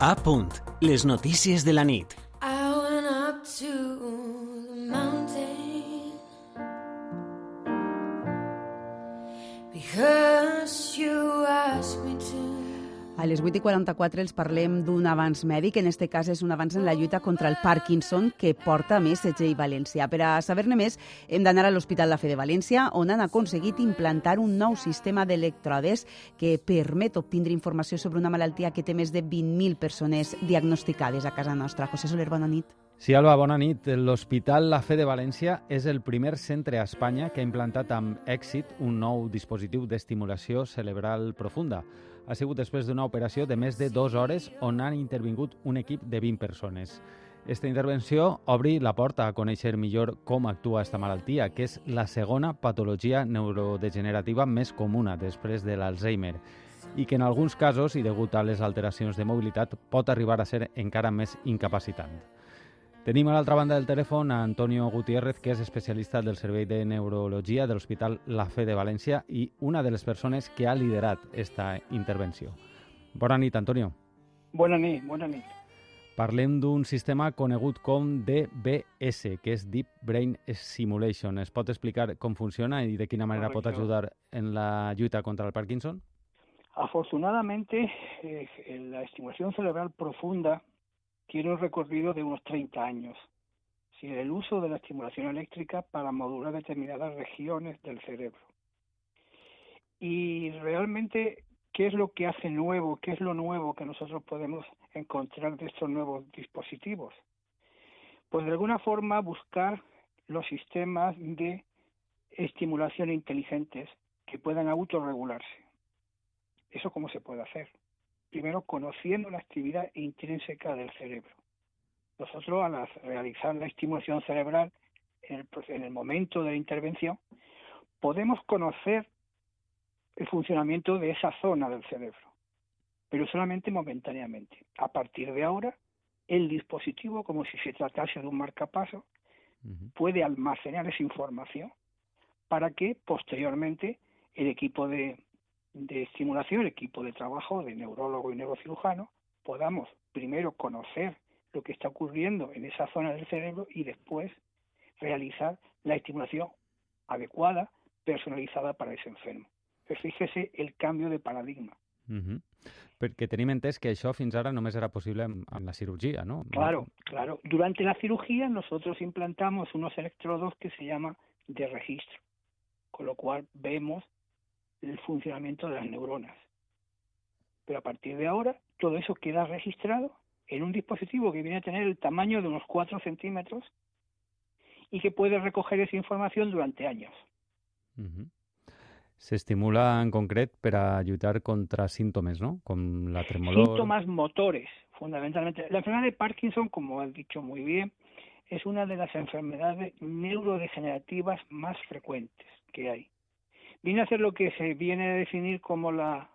A punt, les notícies de la nit. I went up to A les 8 i 44 els parlem d'un avanç mèdic, en este cas és un avanç en la lluita contra el Parkinson que porta més Segell València. Per a saber-ne més hem d'anar a l'Hospital La Fe de València, on han aconseguit implantar un nou sistema d'electrodes que permet obtindre informació sobre una malaltia que té més de 20.000 persones diagnosticades a casa nostra. José Soler, bona nit. Sí, Alba, bona nit. L'Hospital La Fe de València és el primer centre a Espanya que ha implantat amb èxit un nou dispositiu d'estimulació cerebral profunda. Ha sigut després d'una operació de més de dues hores on han intervingut un equip de 20 persones. Esta intervenció obri la porta a conèixer millor com actua aquesta malaltia, que és la segona patologia neurodegenerativa més comuna després de l'Alzheimer i que en alguns casos, i degut a les alteracions de mobilitat, pot arribar a ser encara més incapacitant. Tenim a l'altra banda del telèfon a Antonio Gutiérrez, que és especialista del Servei de Neurologia de l'Hospital La Fe de València i una de les persones que ha liderat aquesta intervenció. Bona nit, Antonio. Bona nit, bona nit. Parlem d'un sistema conegut com DBS, que és Deep Brain Simulation. Es pot explicar com funciona i de quina manera pot Correcto. ajudar en la lluita contra el Parkinson? Afortunadamente, eh, la estimulación cerebral profunda tiene un recorrido de unos 30 años. Decir, el uso de la estimulación eléctrica para modular determinadas regiones del cerebro. Y realmente, ¿qué es lo que hace nuevo? ¿Qué es lo nuevo que nosotros podemos encontrar de estos nuevos dispositivos? Pues de alguna forma buscar los sistemas de estimulación inteligentes que puedan autorregularse. ¿Eso cómo se puede hacer? Primero, conociendo la actividad intrínseca del cerebro. Nosotros, al realizar la estimulación cerebral en el, en el momento de la intervención, podemos conocer el funcionamiento de esa zona del cerebro, pero solamente momentáneamente. A partir de ahora, el dispositivo, como si se tratase de un marcapaso, puede almacenar esa información para que posteriormente el equipo de, de estimulación, equipo de trabajo de neurólogo y neurocirujano, podamos primero conocer lo que está ocurriendo en esa zona del cerebro y después realizar la estimulación adecuada, personalizada para ese enfermo. Pero fíjese el cambio de paradigma. Perquè tenim entès que això fins ara només era possible amb, amb la cirurgia, no? Claro, claro. Durante la cirugía nosotros implantamos unos electrodos que se llama de registro, con lo cual vemos el funcionamiento de las neuronas. Pero a partir de ahora todo eso queda registrado en un dispositivo que viene a tener el tamaño de unos 4 centímetros y que puede recoger esa información durante años. Mhm. S'estimula en concret per a lluitar contra símptomes, no? Com la tremolor... Síntomas motores, fundamentalmente. La enfermedad de Parkinson, como has dicho muy bien, es una de las enfermedades neurodegenerativas más frecuentes que hay. Viene a ser lo que se viene a definir como la,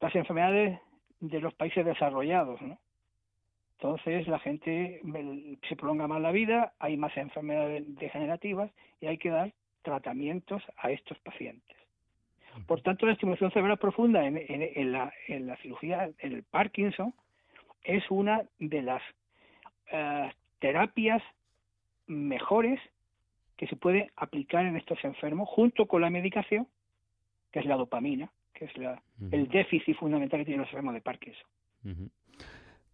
las enfermedades de los países desarrollados, ¿no? Entonces la gente se prolonga más la vida, hay más enfermedades degenerativas y hay que dar tratamientos a estos pacientes. Por tanto, la estimulación cerebral profunda en, en- en la, en la cirugía, en el Parkinson, es una de las eh, terapias mejores que se puede aplicar en estos enfermos junto con la medicación, que es la dopamina, que es la, Mhm. el déficit fundamental que tienen los enfermos de Parkinson. Mhm.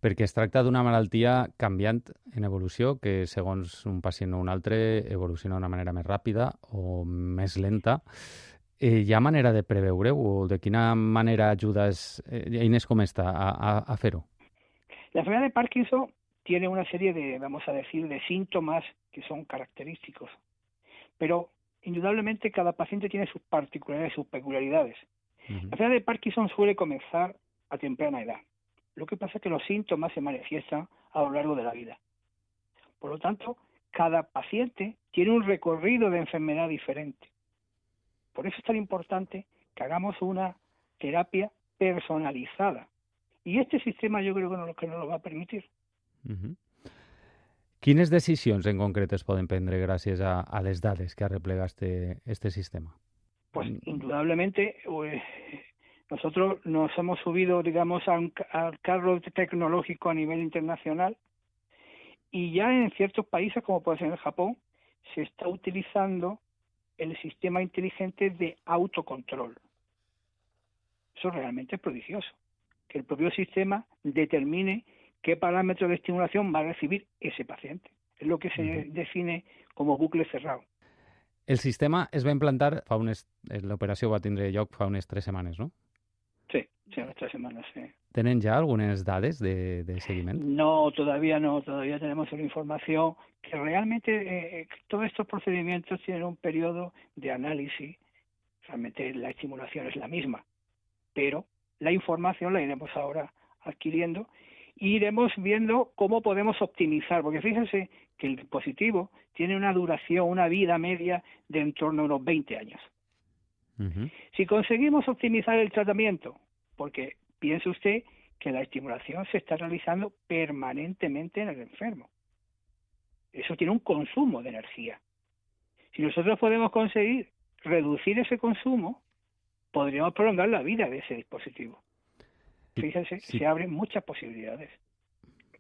Perquè es tracta d'una malaltia canviant en evolució que, segons un pacient o un altre, evoluciona d'una manera més ràpida o més lenta. Eh, hi ha manera de preveure-ho o de quina manera ajudes eh, eines com esta a, a, a fer-ho? La enfermedad de Parkinson tiene una serie de, vamos a decir, de síntomas que son característicos, pero indudablemente cada paciente tiene sus particularidades, sus peculiaridades. La enfermedad de Parkinson suele comenzar a temprana edad. Lo que pasa es que los síntomas se manifiestan a lo largo de la vida. Por lo tanto, cada paciente tiene un recorrido de enfermedad diferente. Por eso es tan importante que hagamos una terapia personalizada. Y este sistema yo creo que nos, que nos lo va a permitir. Mhm. Quines decisions en concret es poden prendre gràcies a, a les dades que arreplega este, este sistema? Pues indudablemente eh, Nosotros nos hemos subido, digamos, a un, al carro tecnológico a nivel internacional y ya en ciertos países, como puede ser en Japón, se está utilizando el sistema inteligente de autocontrol. Eso realmente es prodigioso, que el propio sistema determine qué parámetros de estimulación va a recibir ese paciente. Es lo que se define como bucle cerrado. El sistema es va implantar fa unes... L'operació va tindre lloc fa unes tres setmanes, no? Sí, sí, unas tres semanas, sí. ¿Tenen ya algunas dades de, de seguimiento? No, todavía no, todavía tenemos una información que realmente eh, todos estos procedimientos tienen un periodo de análisis. Realmente la estimulación es la misma, pero la información la iremos ahora adquiriendo y iremos viendo cómo podemos optimizar, porque fíjense que el dispositivo tiene una duración, una vida media de en torno a unos 20 años. Si conseguimos optimizar el tratamiento, porque piense usted que la estimulación se está realizando permanentemente en el enfermo. Eso tiene un consumo de energía. Si nosotros podemos conseguir reducir ese consumo, podríamos prolongar la vida de ese dispositivo. Fíjense, sí. se abren muchas posibilidades.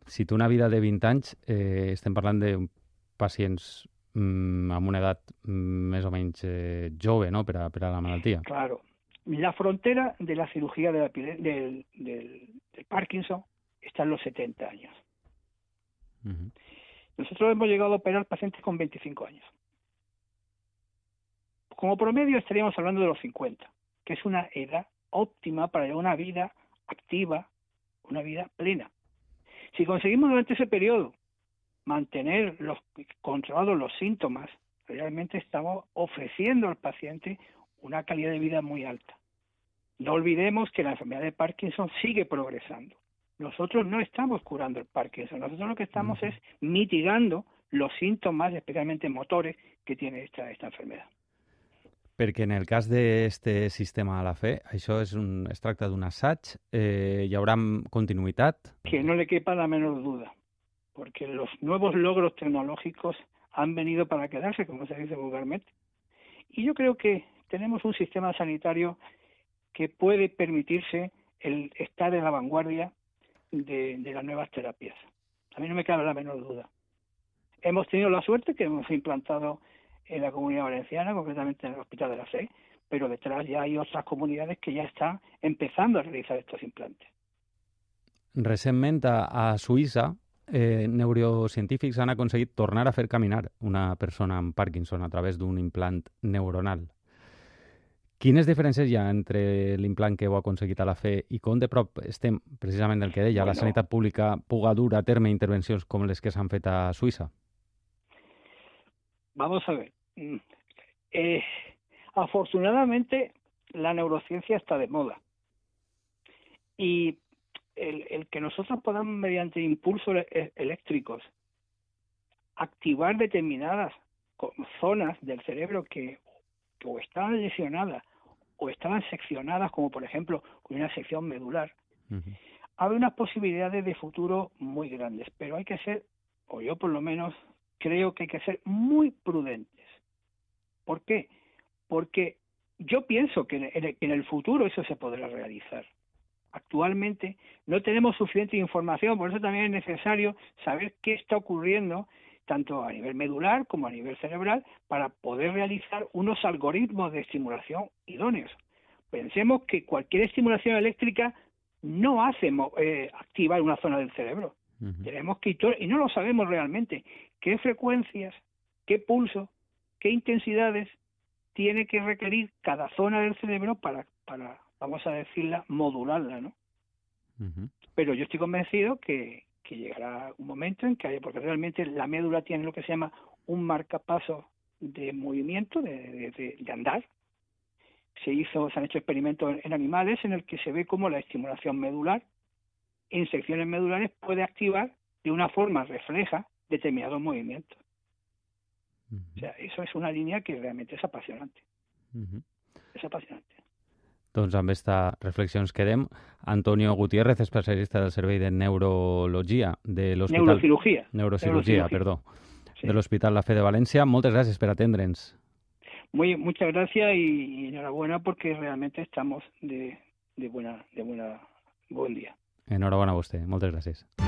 Si té una vida de 20 anys, eh, estem parlant de pacients mm, amb una edat mm, més o menys eh, jove no? per, a, per a la malaltia. Claro, la frontera de la cirugía de la del, del, del Parkinson está en los 70 años. Nosotros hemos llegado a operar pacientes con 25 años. Como promedio estaríamos hablando de los 50, que es una edad óptima para una vida activa, una vida plena. Si conseguimos durante ese periodo mantener los controlados los síntomas, realmente estamos ofreciendo al paciente una calidad de vida muy alta. No olvidemos que la enfermedad de Parkinson sigue progresando. Nosotros no estamos curando el Parkinson, nosotros lo que estamos es mitigando los síntomas, especialmente motores, que tiene esta, esta enfermedad. Perquè en el cas d'este sistema a la fe, això és un, es tracta d'un assaig, eh, hi haurà continuïtat? Que no le quepa la menor duda, porque los nuevos logros tecnológicos han venido para quedarse, como se dice vulgarmente. Y yo creo que tenemos un sistema sanitario que puede permitirse el estar en la vanguardia de, de las nuevas terapias. A mí no me cabe la menor duda. Hemos tenido la suerte que hemos implantado en la comunidad valenciana, concretamente en el Hospital de la Fe, pero detrás ya hay otras comunidades que ya están empezando a realizar estos implantes. Recentment a, a Suïssa, eh, neurocientífics han aconseguit tornar a fer caminar una persona amb Parkinson a través d'un implant neuronal. Quines diferències hi ha entre l'implant que heu aconseguit a la fe i com de prop estem, precisament del que deia, la Bueno. sanitat pública puga dur a terme intervencions com les que s'han fet a Suïssa? Vamos a ver. Mm, eh, afortunadamente, la neurociencia está de moda. Y el, el que nosotros podamos, mediante impulsos e- eléctricos, activar determinadas zonas del cerebro que, o estaban lesionadas o estaban seccionadas, como por ejemplo con una sección medular, Ujú. hay unas posibilidades de futuro muy grandes, pero hay que ser, o yo por lo menos creo que hay que ser muy prudentes. ¿Por qué? Porque yo pienso que en el, en el futuro eso se podrá realizar. Actualmente no tenemos suficiente información, por eso también es necesario saber qué está ocurriendo tanto a nivel medular como a nivel cerebral para poder realizar unos algoritmos de estimulación idóneos. Pensemos que cualquier estimulación eléctrica no hace eh, activar una zona del cerebro. Tenemos que, y no lo sabemos realmente, qué frecuencias, qué pulso, qué intensidades tiene que requerir cada zona del cerebro para, para vamos a decirla, modularla, ¿no? Pero yo estoy convencido que, que llegará un momento en que haya, porque realmente la médula tiene lo que se llama un marcapaso de movimiento, de, de- de- de andar. Se hizo, se han hecho experimentos en animales en el que se ve cómo la estimulación medular en secciones medulares puede activar de una forma refleja determinados movimientos. O sea, eso es una línea que realmente es apasionante. Ujú. Es apasionante. Doncs amb aquesta reflexió ens quedem. Antonio Gutiérrez, especialista del Servei de Neurologia de l'Hospital... Neurocirugía. Neurocirurgia, Neurocirurgia. perdó. Sí. De l'Hospital La Fe de València. Moltes gràcies per atendre'ns. Muy, muchas gracias y, y enhorabuena porque realmente estamos de, de buena, de buena, buen día. Enhorabona a vostè. Moltes gràcies.